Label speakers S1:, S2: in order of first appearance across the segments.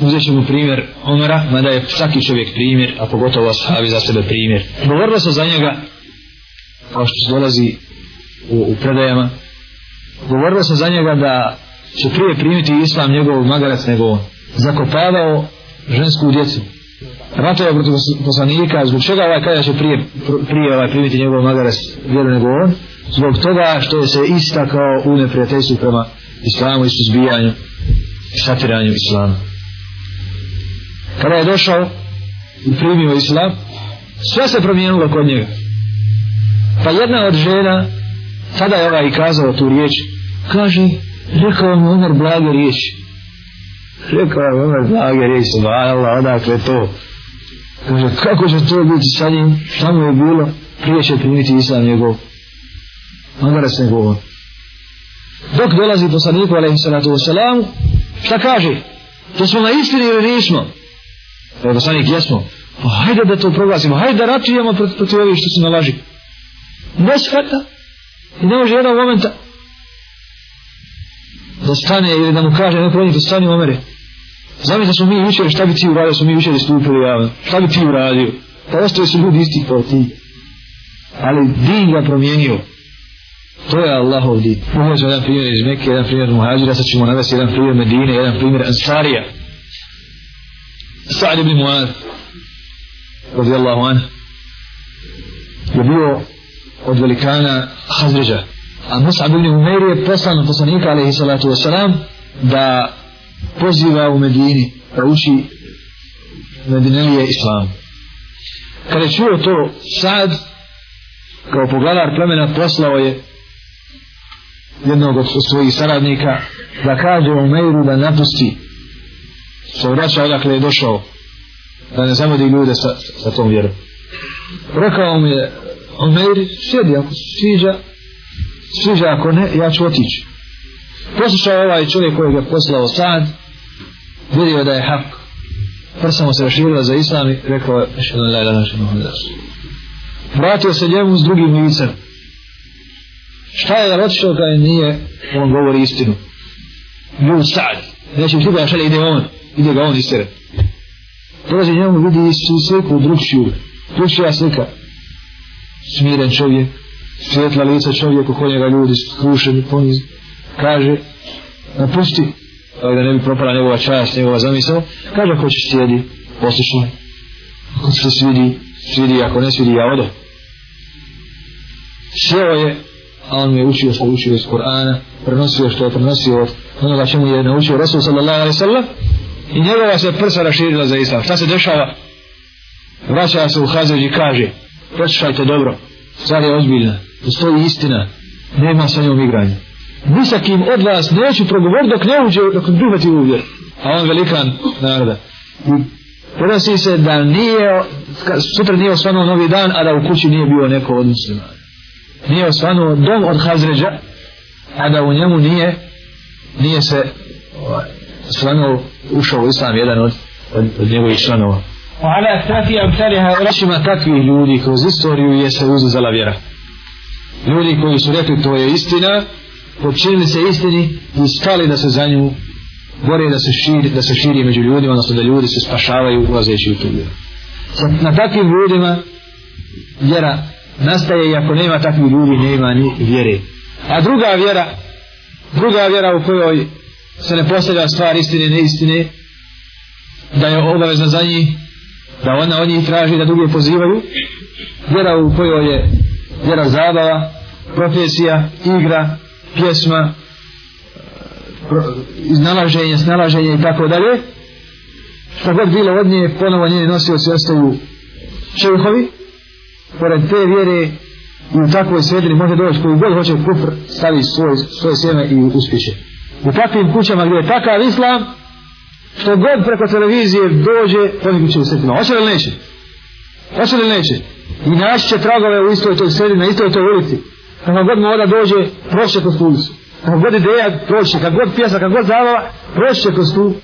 S1: uzet ćemo primjer Omara, mada je svaki čovjek primjer, a pogotovo ashabi za sebe primjer. Govorilo se za njega, kao što se dolazi u, u predajama, govorilo se za njega da će prije primiti islam njegov magarac nego on. Zakopavao žensku djecu. Ratova protiv poslanika, zbog čega ovaj kada će prije, prije ovaj primiti njegov magarac vjeru nego on? Zbog toga što je se istakao u neprijateljstvu prema islamu i suzbijanju i satiranju islama. Kada je došao i primio islam, sve se promijenilo kod njega. Pa jedna od žena, tada je ovaj kazao tu riječ, kaže, rekao mi Omer blage riječi. Rekao mi Omer blage riječi, subhanallah, odakle to. Kaže, kako će to biti sa njim, šta mu je bilo, prije će primiti islam njegov. Onda se govor Dok dolazi poslaniku, alaihi salatu wasalam, šta kaže? To smo na istini ili nismo? Evo jesmo. Pa hajde da to proglasimo, hajde da ratujemo protiv ovih što su na laži. Ne shvata. I ne može jedan momenta da stane ili da mu kaže neko rodnik da stane u omere. Znam da smo mi učili šta bi ti uradio, smo mi učili stupili javno. Šta bi ti uradio? Pa ostaje su ljudi isti kao ti. Ali din ga promijenio. To je Allahov din. Ovo je jedan primjer iz Mekke, jedan primjer Muhađira, sad ćemo navesti jedan primjer Medine, jedan primjer Ansarija. Sa'd ibn Muad, radijallahu anhu, je bio od velikana Hazređa. A Mus'ab ibn Umair je poslan poslanika alaihi salatu wasalam da poziva u Medini da uči Medinelije islam. Kada je čuo to sad kao pogledar plemena poslao je jednog od svojih saradnika da kaže Umeiru da napusti se vraća odakle je došao da ne zavodi ljude sa, sa tom vjerom. Rekao mu je Umeir, sjedi ako se sviđa sviđa ako ne, ja ću otići. Poslušao ovaj čovjek kojeg je poslao sad, vidio da je hak. Prsa mu se raširila za islam i rekao je. Vratio se njemu s drugim licem. Šta je da otišao kada nije, on govori istinu. Ljud sad, neće mi da šalje, ide on, ide ga on istere. Prolazi njemu, vidi sliku drugšiju, drugšija slika. Smiren čovjek, svjetla lica čovjeku kod njega ljudi skrušeni ponizni. Kaže napusti. Ali da ne bi propala njegova čast njegova zamisao. Kaže ako ćeš sjedi. Poslušaj. Ako se svidi svidi ako ne svidi ja odo. Sjeo je a on mi je učio što je učio iz Korana prenosio što je prenosio od onoga čemu je naučio Rasul sallallahu alaihi sallam i njegova se prsa raširila za islam šta se dešava vraća se u Hazređ i kaže poslušajte dobro stvar je ozbiljna postoji istina, nema sa njom igranja. Ni sa kim od vas neću progovoriti dok ne uđe, dok ne prihvati uvjer. A on velikan naroda. Prenosi se da nije, sutra nije osvanuo novi dan, a da u kući nije bio neko od muslimana. Nije osvanuo dom od Hazređa, a da u njemu nije, nije se ovaj, osvanuo, ušao u islam jedan od, od, od njegovih članova.
S2: وعلى أكتاف أمثالها
S1: Rašima takvih ljudi kroz istoriju je se uzela vjera ljudi koji su rekli to je istina počinili se istini i stali da se za nju bore da se širi, da se širi među ljudima odnosno da ljudi se spašavaju ulazeći u tu vjeru na takvim ljudima vjera nastaje i ako nema takvih ljudi nema ni vjere a druga vjera druga vjera u kojoj se ne postavlja stvar istine i istine da je obavezna za njih da ona od njih traži da druge pozivaju vjera u kojoj je vjera zabava, profesija, igra, pjesma, e, iznalaženje, snalaženje i tako dalje. Što god bilo od nje, ponovo njeni nosioci ostaju šehovi. Pored te vjere i u takvoj sredini može doći koji god hoće kufr, stavi svoj, svoje sjeme i uspjeće. U takvim kućama gdje je takav islam, što god preko televizije dođe, ponikut će u sredinu. Hoće li neće? Hoće li neće? i naći će tragove u istoj toj sredi, na istoj toj ulici. Kako god mu dođe, prošće kroz tu ulicu. Kako god ideja prošće, kako god pjesa, kako god zavava, prošće kroz tu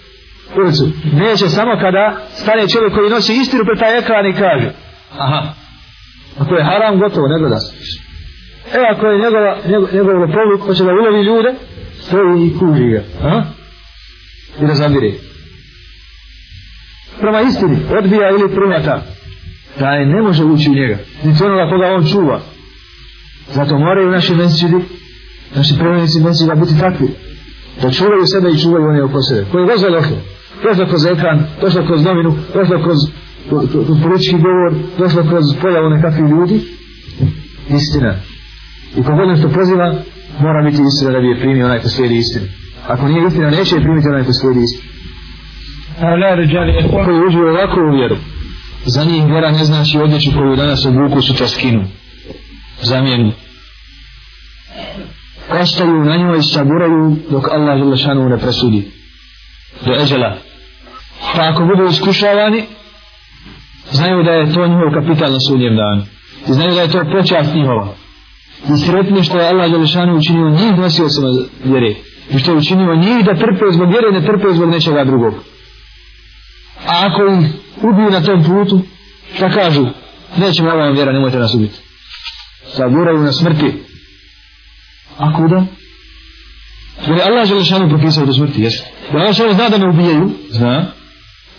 S1: ulicu. Neće samo kada stane čovjek koji nosi istinu pred taj ekran i kaže, aha, ako je haram, gotovo, ne gleda se. E, ako je njegova, njegov, njegov lopovluk, hoće da ulovi ljude, stoji i kuži ga. A? I da zabire. prema istini odbija ili primata taj ne može ući u njega niti onoga koga on čuva zato moraju naši mesečidi naši premenici da biti takvi da čuvaju sebe i čuvaju one oko sebe koji je došlo došlo kroz ekran došlo kroz novinu došlo kroz, kroz, kroz politički govor došlo kroz pojavu nekakvih ljudi istina i kogod nešto poziva mora biti istina da bi je primio onaj ko slijedi istinu. Ako nije istina neće je primiti onaj ko slijedi istinu. Koji uđu ovako u vjeru. Za njih vjera ne znači odjeću koju danas obuku sutra skinu. Zamijenu ostaju na njoj i saburaju dok Allah Želešanu ne presudi. Do eđela. Pa ako budu iskušavani znaju da je to njihov kapital na sudnjem danu. I znaju da je to počast njihova i sretni što je Allah Đelešanu učinio njih nosiocima vjere. I što je učinio njih da trpe zbog vjere ne trpe zbog nečega drugog. A ako ih ubiju na tom putu da kažu? Nećemo ovaj vjera nemojte nas ubiti. Saburaju na smrti. A kuda? Jer je Allah Želešanu propisao do smrti jes jer Allah Želešanu zna da me ubijaju? Zna.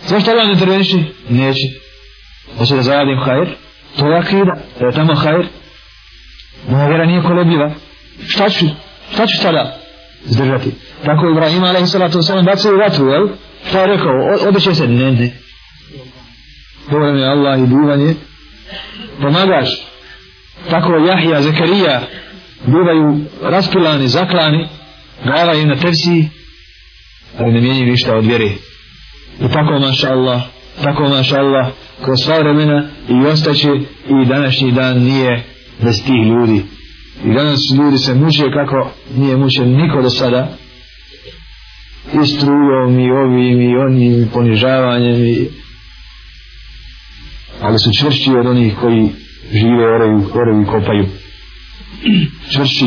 S1: Zašto Allah ne interveniši neće. Hoće da zaradim hajr to je akida. Da je tamo hajr moja vjera nije kolebljiva šta ću? Šta ću sada? Zdržati tako Ibrahim alaihi salatu wasalam bacaju vatru jel? Šta je rekao? Odeće se ne ne. Dovoljno je Allah i bivanje pomagaš. Tako Jahja, Zakarija bivaju raspilani, zaklani glava im na tevsiji ali ne mijenji ništa od vjere. I tako maša Allah tako maša Allah kroz sva vremena i ostaće i današnji dan nije bez tih ljudi. I danas ljudi se muče kako nije mučen niko do sada. I strujom i ovim i onim i ponižavanjem i ali su čvršći od onih koji žive oraju, oraju i kopaju. Čvršći.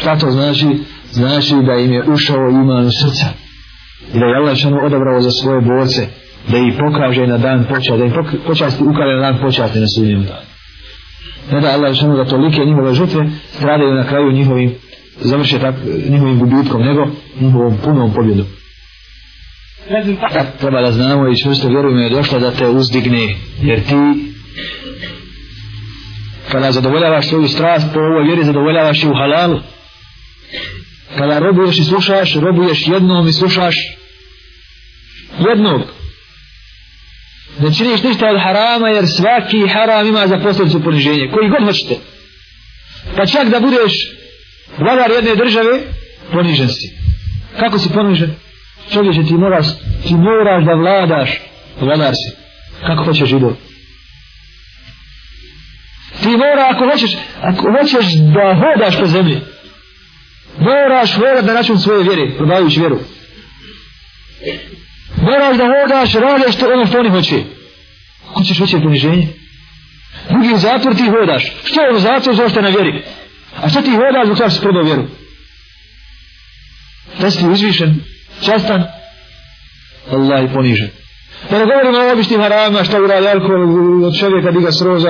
S1: Šta to znači? Znači da im je ušao iman u srca. I da je Allah šanu odabrao za svoje borce da ih pokaže na dan počasti da ih počasti ukale na dan počasti na sudnjem danu ne da Allah šanu da tolike njihove žrtve stradaju na kraju njihovim završe tak, njihovim gubitkom nego njihovom punom pobjedom. Treba da znamo i čvrsto vjerujemo je došla da te uzdigne jer ti kada zadovoljavaš svoju strast po ovoj vjeri zadovoljavaš i u halalu. Kada robuješ i slušaš robuješ jednom i slušaš jednog Znači, ne činiš ništa od harama jer svaki haram ima za posljedicu poniženje koji god hoćete. Pa čak da budeš vladar jedne države ponižen si. Kako si ponižen? Čovječe ti moraš ti moraš da vladaš. Vladar si. Kako hoćeš židov ti mora ako hoćeš ako hoćeš da hodaš po zemlji moraš hodat na račun svoje vjere prodajući vjeru moraš da hodaš radiš to ono što oni hoće. Ako ćeš veće poniženje drugi zatvor ti hodaš. Što je u zatvor zašto na vjeri? A što ti hodaš zbog toga što si prodao vjeru? Da si uzvišen častan Allah je ponižen. Da ne govorimo o običnim haramima što uradi alkohol od čovjeka diga sroza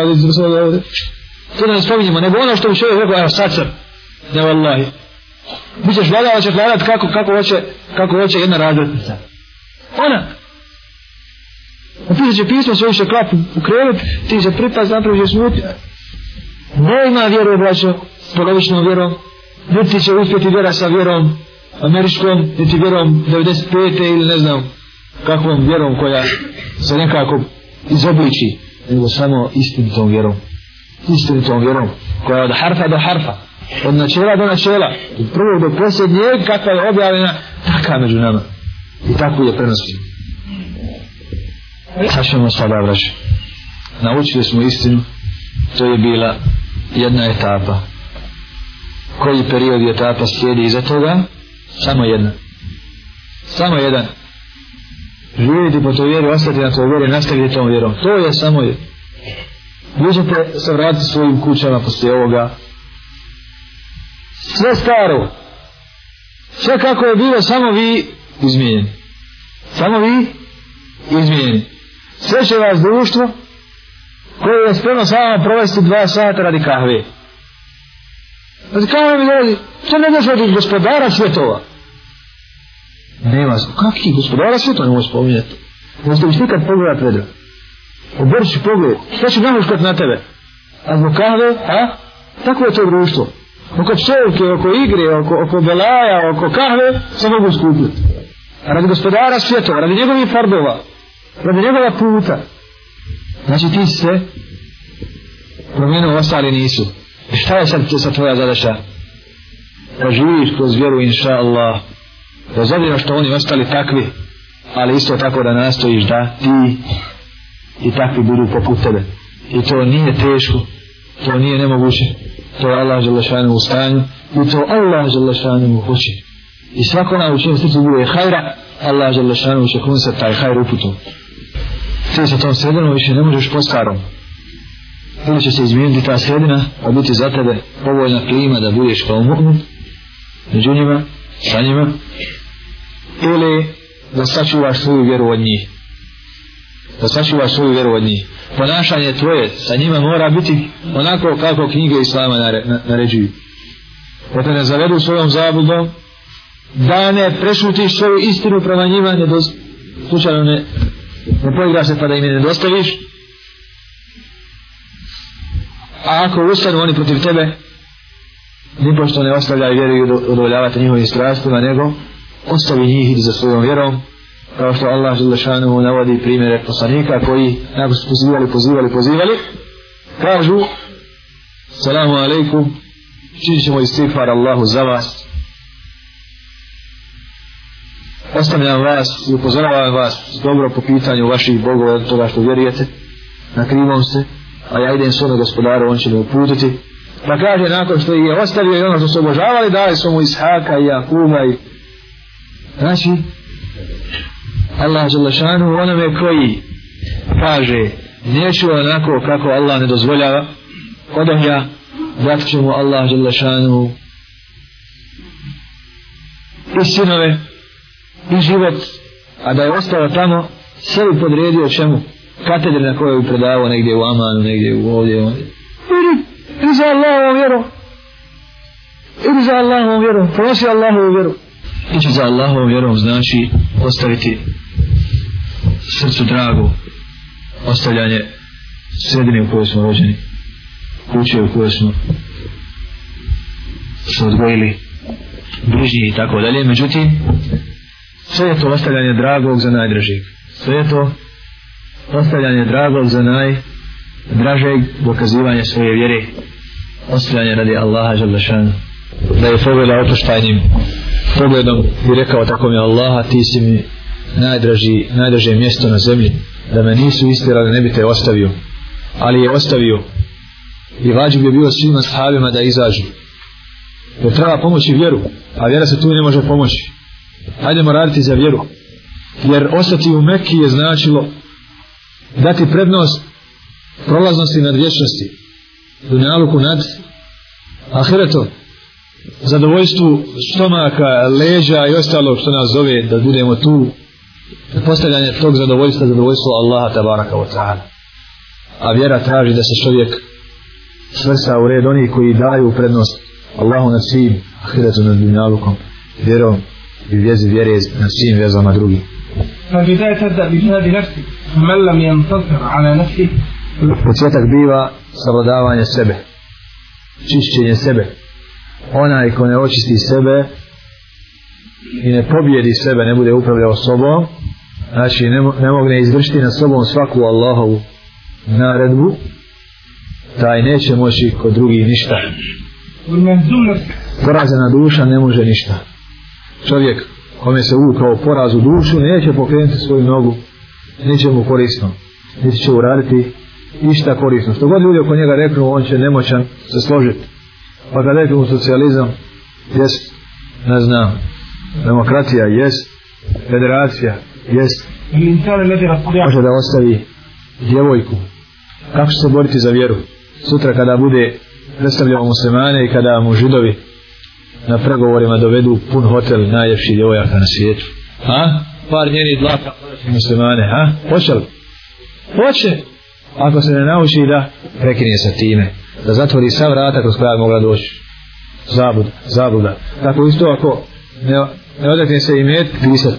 S1: to ne spominjemo nego ono što bi čovjek rekao evo sad sam. Ne vallahi mi ćeš će vladat kako, kako, hoće, kako hoće jedna razrednica ona. Napisat će pismo svoju će klapu u krevet ti se pripaz napravi će smuti ne ima vjeru braćo s polovičnom vjerom niti će uspjeti vjera sa vjerom američkom niti vjerom 95. ili ne znam kakvom vjerom koja se nekako izobliči nego samo istinitom vjerom. Istinitom vjerom koja je od harfa do harfa od načela do načela od prvog do posljednjeg kakva je objavljena taka među nama i tako je prenosimo sad ćemo sada vraći naučili smo istinu. To je bila jedna etapa. Koji period etapa slijedi iza toga? Samo jedna. Samo jedan. Živjeti po toj vjeri ostati na toj vjeri nastaviti tom vjerom. To je samo je. Možete se vratiti svojim kućama poslije ovoga. Sve staro. Sve kako je bilo samo vi izmijenjeni samo vi izmijenjeni sve će vas društvo koje je spremno s vama provesti dva sata radi kahve radi kahve mi dolazi što ne došlo od gospodara svjetova nema kakvi gospodara svjetova ne može spominjati Jeste biš nikad pogledat vedro? Obrši pogled, šta će namuškat na tebe? A zbog kahve, a? Tako je to društvo. Oko čovjeke, oko igre, oko, oko belaja, oko kahve, se mogu skupiti. Radi gospodara svjetova, radi njegovih farbova, radi njegova puta. Znači ti se promijenuo, ostali nisu. I šta je sad, sad tvoja zadaša? Da živiš kroz vjeru, inša Allah. Da zadira što oni ostali takvi, ali isto tako da nastojiš da ti i takvi budu poput tebe. I to nije teško, to nije nemoguće. To je Allah Želešanu u stanju i to Allah Želešanu hoće. I svako na učinu srcu bude hajra, Allah Želešanu će kunsat taj hajr uputom. Ti sa tom sredinom više ne možeš po starom. Ili će se izmijeniti ta sredina, a biti za tebe povoljna klima da budeš kao mu'min, među njima, sa njima, ili da sačuvaš svoju vjeru od njih. Da sačuvaš svoju vjeru od njih. Ponašanje tvoje sa njima mora biti onako kako knjige Islama naređuju. Da te ne zavedu svojom zabudom, da ne prešutiš svoju istinu prema njima, ne dos, slučajno ne, ne poigraš se pa da im ne dostaviš. A ako ustanu oni protiv tebe, nipošto ne ostavljaju vjeru i udovoljavate njihovim strastima, nego ostavi njih i za svojom vjerom kao što Allah Želešanu navodi primjere poslanika koji nakon su pozivali, pozivali, pozivali kažu salamu alaikum činit ćemo istighfar Allahu za vas ostavljam vas i upozoravam vas dobro po pitanju vaših bogova od toga što vjerujete. Na krivom ste a ja idem svome gospodaru on će me uputiti. Pa kaže nakon što je ostavio i ono što su obožavali dali su mu Ishaka i Jakuba i Znači, Allah Želešanu onome koji kaže neću onako kako Allah ne dozvoljava, odoh ja dat ću mu Allah Želešanu i sinove i život, a da je ostao tamo sebi podredio čemu katedre na kojoj bi predavao negdje u Amanu, negdje u ovdje, ovdje. Ili, idi za Allahovom vjerom. Ili za Allahovom vjerom, prosi Allahovu vjeru ići za Allahovom vjerom znači ostaviti srcu drago ostavljanje sredine u kojoj smo rođeni kuće u kojoj smo se odgojili bližnji i tako dalje međutim sve je to ostavljanje dragog za najdražijeg sve je to ostavljanje dragog za najdražeg dokazivanje svoje vjere. Ostavljanje radi Allaha žalešanu da je pogleda opuštajnim pogledom i rekao tako mi Allaha ti si mi najdraži, najdraže mjesto na zemlji da me nisu istirali ne bi te ostavio. Ali je ostavio. I vađu bi bio svima sahabima da izađu. Jer treba pomoći vjeru a vjera se tu ne može pomoći hajdemo raditi za vjeru. Jer ostati u Mekki je značilo dati prednost prolaznosti nad vječnosti. Dunjaluku nad ahiretom zadovoljstvu stomaka, leđa i ostalo što nas zove da budemo tu. Postavljanje tog zadovoljstva zadovoljstvo Allaha tabaraka wa ta'ala. A vjera traži da se čovjek svrsta u red onih koji daju prednost Allahu nad svim ahiretu nad dunjalukom vjerom i vjezi vjere nad svim vezama drugim
S2: فالبداية تبدأ بجهاد نفسك فمن لم ينتصر على نفسه
S1: Početak biva savladavanje sebe, čišćenje sebe, onaj ko ne očisti sebe i ne pobjedi sebe, ne bude upravljao sobom, znači ne, ne mogne izvršiti na sobom svaku Allahovu naredbu, taj neće moći kod drugih ništa. Porazena duša ne može ništa. Čovjek kome se uvukao poraz u dušu, neće pokrenuti svoju nogu, neće mu korisno, niti će uraditi ništa korisno. Što god ljudi oko njega reknu, on će nemoćan se složiti. Pa kad rekli mu socijalizam jest ne znam demokratija jest federacija jest može da ostavi djevojku. Kako će se boriti za vjeru? Sutra kada bude predstavljamo muslimane i kada mu židovi na pregovorima dovedu pun hotel najljepši djevojaka na svijetu a? par njenih dlaka muslimane a? hoće li? hoće ako se ne nauči da prekinje sa time da zatvori sva vrata kroz koja je mogla doći zabud, zabuda tako isto ako ne, ne odakne se i met pisat.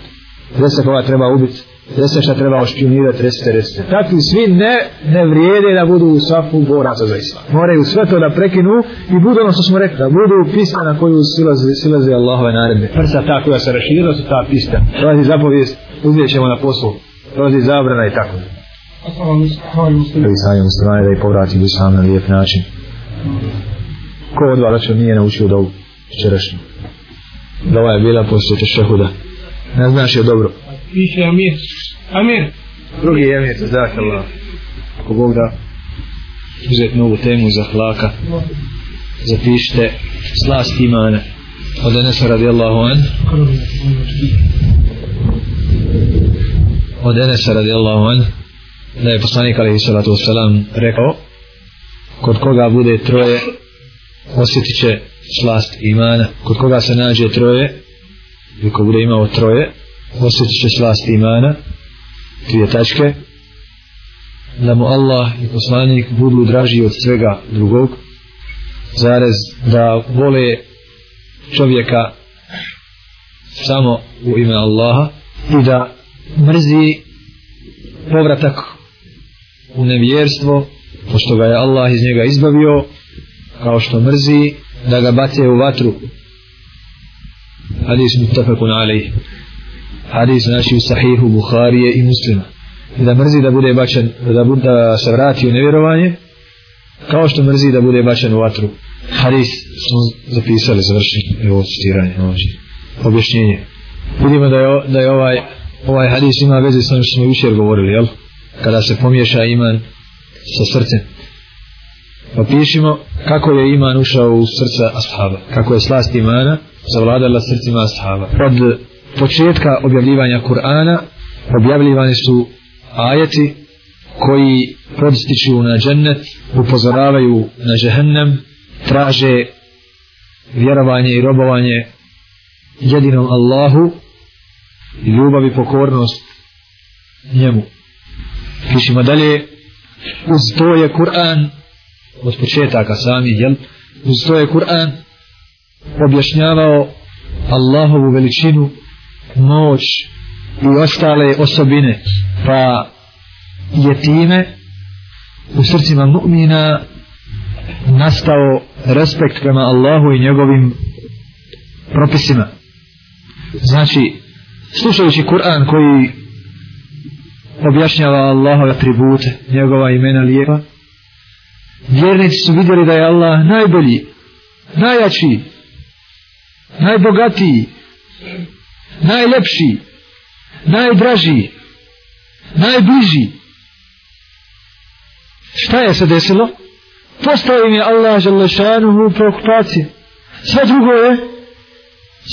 S1: gdje se koga treba ubiti recite šta treba ošpionirati, recite, recite. Takvi svi ne, ne vrijede da budu u safu boraca za islam. Moraju sve to da prekinu i budu ono što smo rekli, da budu pista na koju silaze, silaze Allahove naredbe. Prsa ta koja se raširila su ta pista. Dolazi zapovijest, uzvijet ćemo na poslu. Dolazi zabrana i tako. Prvi sanjem strane da i povrati u islam na lijep način. Ko od vas nije naučio da u Dova Da je bila poslije tešehuda. Ne znaš je dobro.
S2: Piše Amir. Amir.
S1: Drugi je Amir, zaka Allah. Ako Bog da uzeti novu temu za hlaka. Zapišite slast imana. Od Enesa radijallahu an. Od Enesa radijallahu an. Da je poslanik alaihi salatu wasalam rekao kod koga bude troje osjetit će slast imana kod koga se nađe troje ili ko bude imao troje osjetit će slast imana dvije tačke. Da mu Allah i poslanik budu draži od svega drugog zarez da vole čovjeka samo u ime Allaha i da mrzi povratak u nevjerstvo pošto ga je Allah iz njega izbavio kao što mrzi da ga bace u vatru. Hadis mutafakun alaih hadis znači u sahihu Buharije i muslima. I da mrzi da bude bačen da, bude, da se vrati u nevjerovanje kao što mrzi da bude bačen u vatru. Hadis smo zapisali završiti evo citiranje ovdje objašnjenje. Vidimo da je, da je ovaj ovaj hadis ima veze sa onim što smo jučer govorili jel? kada se pomiješa iman sa srcem. Pa pišimo kako je iman ušao u srca ashaba kako je slast imana zavladala srcima ashaba. Od početka objavljivanja Kur'ana objavljivani su ajeti koji podstiču na džennet upozoravaju na džehennem traže vjerovanje i robovanje jedinom Allahu i ljubav i pokornost njemu. Pišimo dalje. Uz to je Kur'an od početaka sami jel? Uz to je Kur'an objašnjavao Allahovu veličinu moć i ostale osobine. Pa je time u srcima mu'mina nastao respekt prema Allahu i njegovim propisima. Znači slušajući Kur'an koji objašnjava Allahove atribute njegova imena lijepa vjernici su vidjeli da je Allah najbolji najjači najbogatiji najlepši najdraži najbliži. Šta je se desilo? Postao im je Allah želešanuhu preokupacije sve drugo je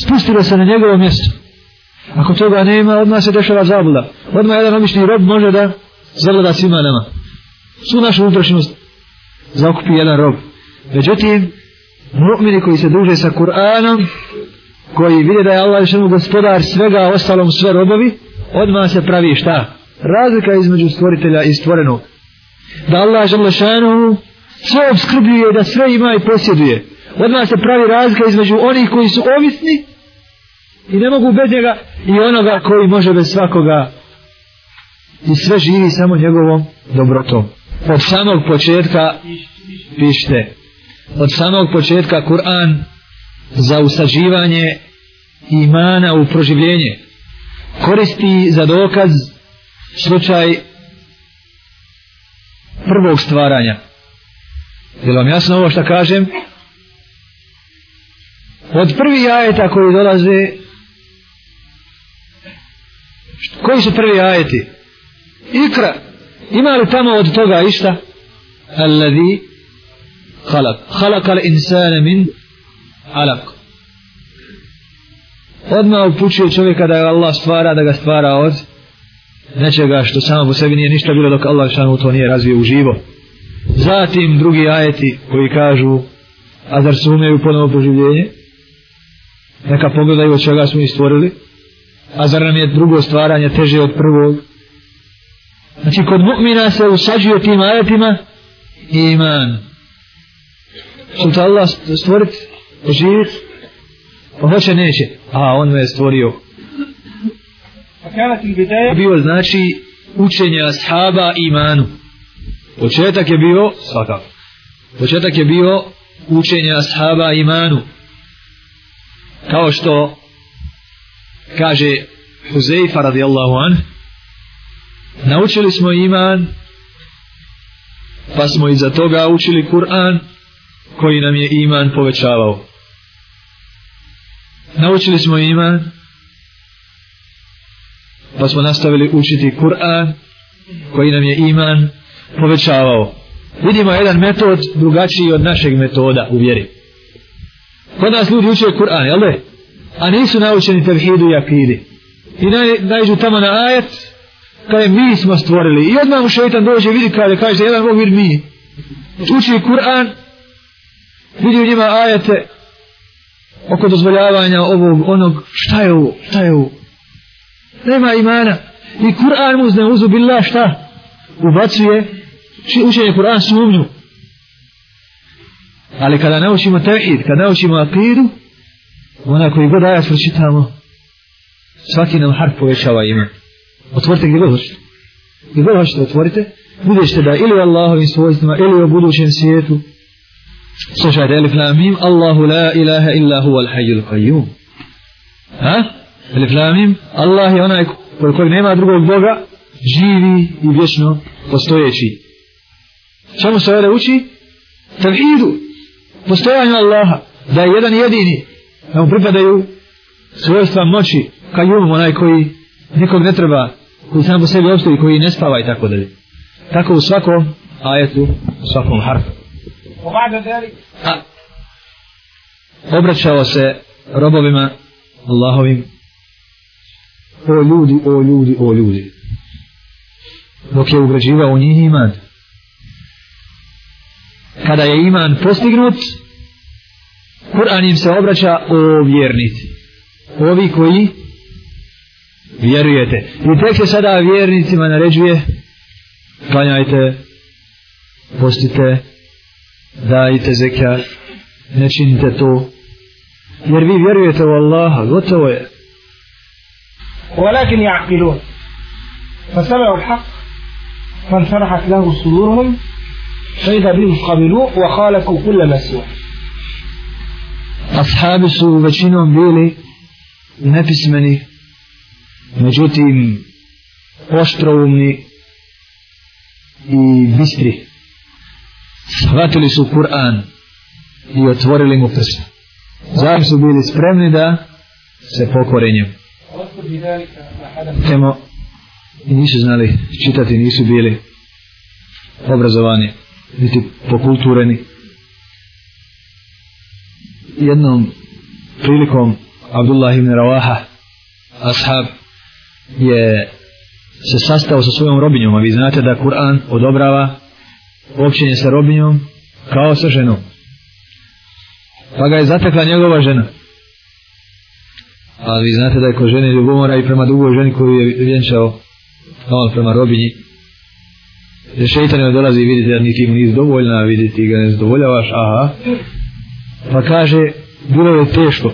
S1: spustilo se na njegovo mjesto. Ako toga nema odmah se dešava zabluda. Odmah jedan obični rob može da zagleda svima nama. Svu našu unutrašnjost zakupi jedan rob. Međutim mu'mini koji se druže sa Kur'anom koji vide da je Allah Žešanu gospodar svega ostalom sve robovi odmah se pravi šta? Razlika između stvoritelja i stvorenog. Da Allah Žešanu sve obskrbljuje da sve ima i posjeduje. Odmah se pravi razlika između onih koji su ovisni i ne mogu bez njega i onoga koji može bez svakoga. I sve živi samo njegovom dobrotom. Od samog početka pište. od samog početka Kur'an za usađivanje imana u proživljenje koristi za dokaz slučaj prvog stvaranja. Je vam jasno ovo što kažem? Od prvi ajeta koji dolaze koji su prvi ajeti? Ikra. Ima li tamo od toga išta? Alladhi khalaq. Khalaqa al-insana min alak. odmah upućuje čovjeka da ga Allah stvara da ga stvara od nečega što samo po sebi nije ništa bilo dok Allah šanu to nije razvio u živo. Zatim drugi ajeti koji kažu a zar se umeju ponovo proživljenje? Neka pogledaju od čega smo ih stvorili. A zar nam je drugo stvaranje teže od prvog? Znači kod mu'mina se usađuje tim ajetima iman. Što Allah stvoriti živit pa hoće neće. A on me je stvorio. Bio znači učenje ashaba imanu. Početak je bio svakako. Početak je bio učenje ashaba imanu. Kao što kaže Huzeifa radijallahu an naučili smo iman pa smo iza toga učili Kur'an koji nam je iman povećavao naučili smo iman pa smo nastavili učiti Kur'an koji nam je iman povećavao. Vidimo jedan metod drugačiji od našeg metoda u vjeri. Kod nas ljudi uče Kur'an jel da? A nisu naučeni tevhidu i akidi. I naj, najđu tamo na ajet kada mi smo stvorili. I odmah mu šeitan dođe vidi kada kaže jedan Bog vidi mi. Uči Kur'an vidi u njima ajete oko dozvoljavanja ovog onog šta je ovo šta je ovo? Nema imana. I Kur'an mu zna uzu billah šta? Ubacuje učenje Kur'an sumnju ali kada naučimo tevhid kada naučimo akidu ona koji god ajas pročitamo svaki nam harf povećava ime otvorite gdje god hoćete. Gdje god hoćete otvorite vidjet ćete da ili Allahovim svojstvima ili o budućem svijetu slušajte elif la mim Allahu la ilaha illa huwa al-hayyul qayyum. Ha? Elif la mim Allah je onaj kod kojeg nema drugog Boga živi i vječno postojeći. Čemu se ovdje uči? Tevhidu postojanju Allaha da je jedan jedini da mu pripadaju svojstva moći kajum onaj koji nikog ne treba koji sam po sebi obstoji koji ne spava i tako dalje. Tako u svakom ajetu u svakom harfu obraćao se robovima Allahovim. O ljudi, o ljudi, o ljudi. Dok je ugrađivao u njih iman. Kada je iman postignut Kur'an im se obraća o vjernici ovi koji vjerujete. I tek se sada vjernicima naređuje klanjajte postite dajte zekat ne činite to jer vi vjerujete u Allaha gotovo je
S2: ولكن يعقلون فسمعوا الحق فانشرحت له صدورهم فإذا بهم قبلوا وخالفوا كل ما سواه
S1: ashabi su većinom bili nepismeni međutim oštroumni i bistri shvatili su Kur'an i otvorili mu prsa zatim su bili spremni da se pokore njemu? Temo i nisu znali čitati nisu bili obrazovani niti pokultureni. Jednom prilikom Abdullah ibn Rawaha ashab je se sastao sa svojom robinjom a vi znate da Kur'an odobrava općenje sa robinjom kao sa ženom. Pa ga je zatekla njegova žena. A vi znate da je ko žene ljubomora i prema drugoj ženi koju je vjenčao on prema robinji. Jer šeitan joj dolazi i vidite da niti mu nisi dovoljna vidite ga ne zadovoljavaš aha. Pa kaže bilo je teško.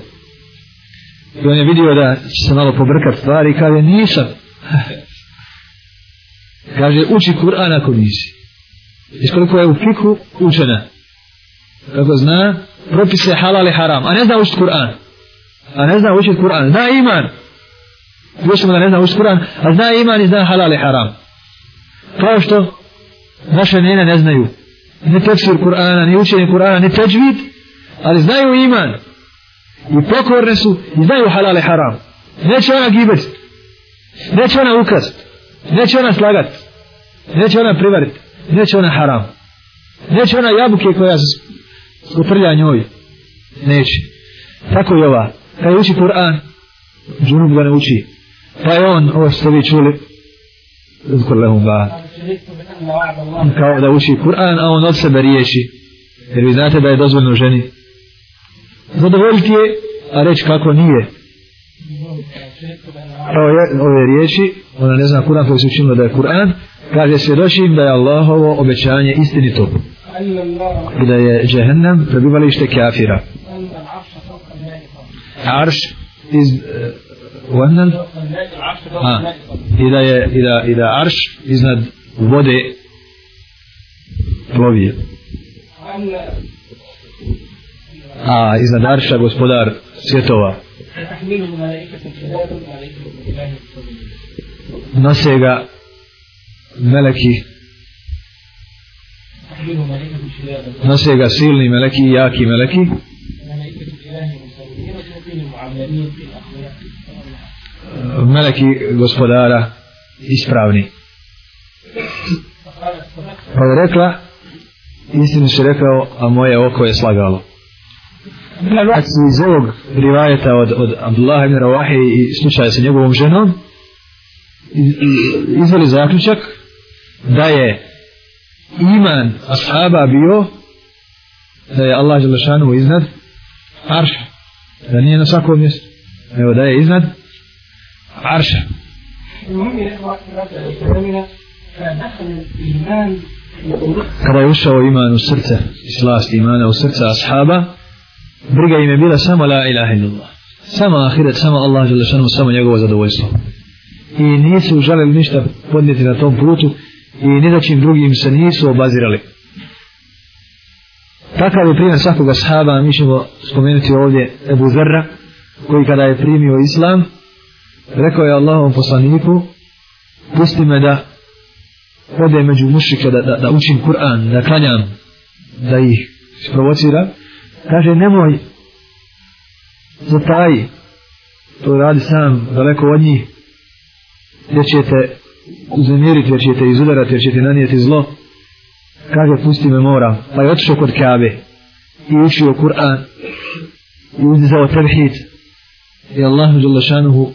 S1: I on je vidio da će se malo pobrkat stvari i kaže nisam. Kaže uči Kur'an ako nisi iz koliko je u fiku učena? Kako zna? Propise halal i haram. A ne zna učiti Kur'an. A ne zna učiti Kur'an. Zna iman. Još da ne zna učiti Kur'an a zna iman i zna halal i haram. Kao što naše njene ne znaju. Ni tefsir Kur'ana, ni učenje Kur'ana, ni teđvid, ali znaju iman. I pokorne su i znaju halal i haram. Neće ona gibet. Neće ona ukaz neće ona slagat. Neće ona privariti neće ona haram. Neće ona jabuke koja se uprlja njoj. Neće. Tako je ova. Kad uči Kur'an džunub ga ne uči. Pa je on ovo što vi čuli zkor lehum ba kao da uči Kur'an a on od sebe riješi. Jer vi znate da je dozvoljno ženi. Zadovoljiti je a reći kako nije. Kao je ove riječi ona ne zna Kur'an koji se učinilo da je Kur'an kaže svjedočim da je Allahovo obećanje istinito i da je džehennem prebivalište kafira arš iz eh, Wannan? A, i da je, i da, i da arš iznad vode plovi. A iznad arša gospodar svjetova. Nose ga meleki nose ga silni meleki i jaki meleki. Meleki gospodara ispravni. Pa je rekla istinu si rekao a moje oko je slagalo. Kad su iz ovog rivajeta od, od Abdullah ibn Rawahi i slučaja sa njegovom ženom izveli zaključak da je iman ashaba bio da je Allah Đelešanu iznad arša. Da nije na svakom mjestu nego da je iznad arša. Kada je ušao iman u srce i slast imana u srce ashaba briga im je bila samo la ilaha illallah. Samo ahiret, samo Allah Đelešanu samo njegovo zadovoljstvo. I nisu želeli ništa podnijeti na tom putu i ni čim drugim se nisu obazirali. Takav je primjer svakoga sahaba mi ćemo spomenuti ovdje Ebu Zerra koji kada je primio islam rekao je Allahom poslaniku pusti me da ode među mušike da, da, da učim Kur'an da klanjam da ih sprovocira kaže nemoj zataji to radi sam daleko od njih gdje ćete uzemiriti jer ćete izudarati jer ćete nanijeti zlo. Kaže pusti me mora. Pa je otišao kod Kabe i učio Kur'an. I uzdizao tevhid. I Allahu Đalešanuhu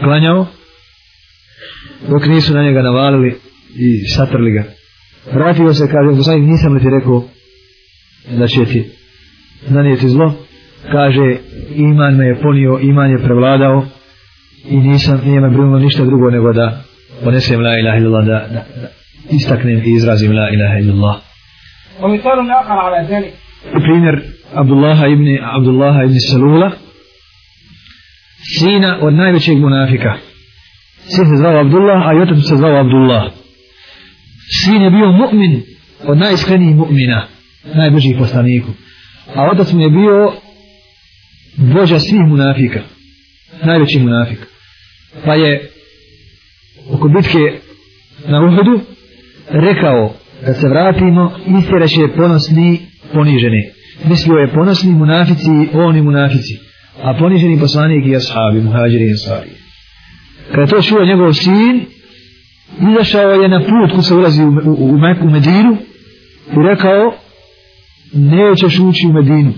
S1: klanjao. Dok nisu na njega navalili i satrli ga. Vratio se kaže poslanik nisam li ti rekao da će ti nanijeti zlo? Kaže iman me je ponio iman je prevladao i nisam nije me brinulo ništa drugo nego da ponesem la ilaha illallah da, da, da istaknem i izrazim la ilaha illallah
S2: ومثال آخر على ذلك
S1: primjer Abdullaha ibn Abdullaha ibn Salula sina od najvećeg munafika sin se zvao Abdullah a i otac se zvao Abdullah sin je bio mu'min od najiskrenijih mu'mina najbližih poslaniku a otac mu je bio vođa svih munafika najveći munafik pa je oko bitke na Uhudu rekao da se vratimo istjeraće ponosni poniženi. Mislio je ponosni munafici oni munafici a poniženi poslanik i ashabi muhađiri i ansari kada to čuo njegov sin izašao je na put ko se ulazi u, u, u, u Medinu i rekao nećeš ući u Medinu.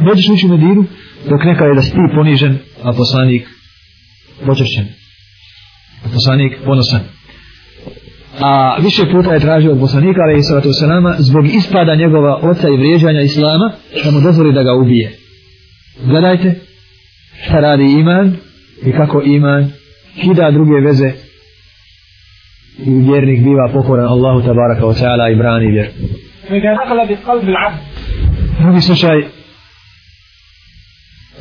S1: Nećeš ući u Medinu dok neka je da si ti ponižen a poslanik počešćen poslanik ponosan. A više puta je tražio od poslanika, ali i sratu salama, zbog ispada njegova oca i vrijeđanja islama, da mu dozvoli da ga ubije. Gledajte šta radi iman i kako iman kida druge veze i vjernik biva pokoran Allahu tabaraka wa ta'ala i brani vjer. Drugi slučaj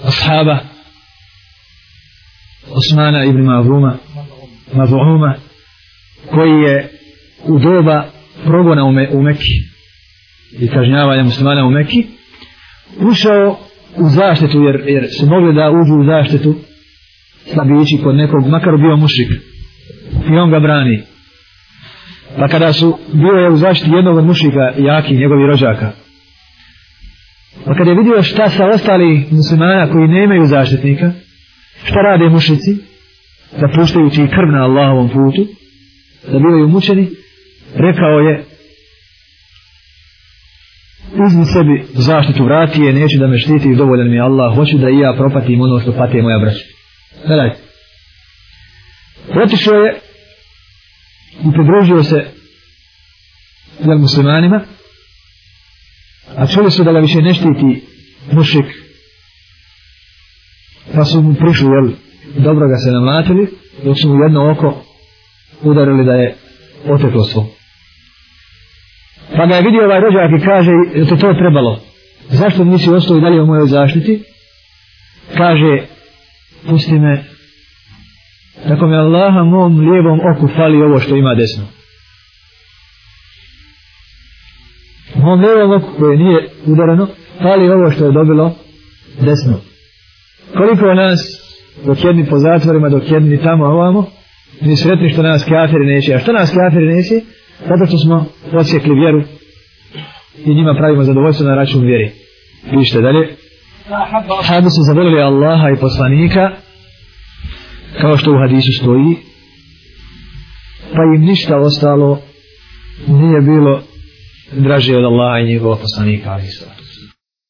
S1: ashaba Osmana ibn Mavruma Mavuuma koji je u doba progona u, Me, u Mekki i kažnjavanja muslimana u Mekki ušao u zaštitu jer, jer su mogli da uđu u zaštitu slabići kod nekog makar bio mušik i on ga brani. Pa kada su bio je u zaštiti jednog od mušika jaki njegovi rođaka. Pa kada je vidio šta sa ostali muslimana koji nemaju zaštitnika šta rade mušici zapuštajući krv na Allahovom putu da bivaju mučeni rekao je uzmi sebi zaštitu vrati je neću da me štiti dovoljan mi je Allah hoću da i ja propatim ono što pate moja braća. Gledajte. Otišao je i pridružio se jel muslimanima a čuli su da ga više ne štiti mušik pa su mu prišli jel dobro ga se namlatili dok su mu jedno oko udarili da je oteklo svo. Pa ga je vidio ovaj rođak i kaže je to to trebalo? Zašto nisi ostao i dalje u mojoj zaštiti? Kaže pusti me tako mi Allaha mom lijevom oku fali ovo što ima desno. Mom lijevom oku koje nije udarano fali ovo što je dobilo desno. Koliko nas dok jedni po zatvorima dok jedni tamo ovamo mi sretni što nas kafiri neće. A što nas kafiri neće? Zato što smo odsjekli vjeru i njima pravimo zadovoljstvo na račun vjeri Vište dalje. Hadu su zavolili Allaha i poslanika kao što u hadisu stoji. Pa im ništa ostalo nije bilo draže od Allaha i njegovog poslanika ali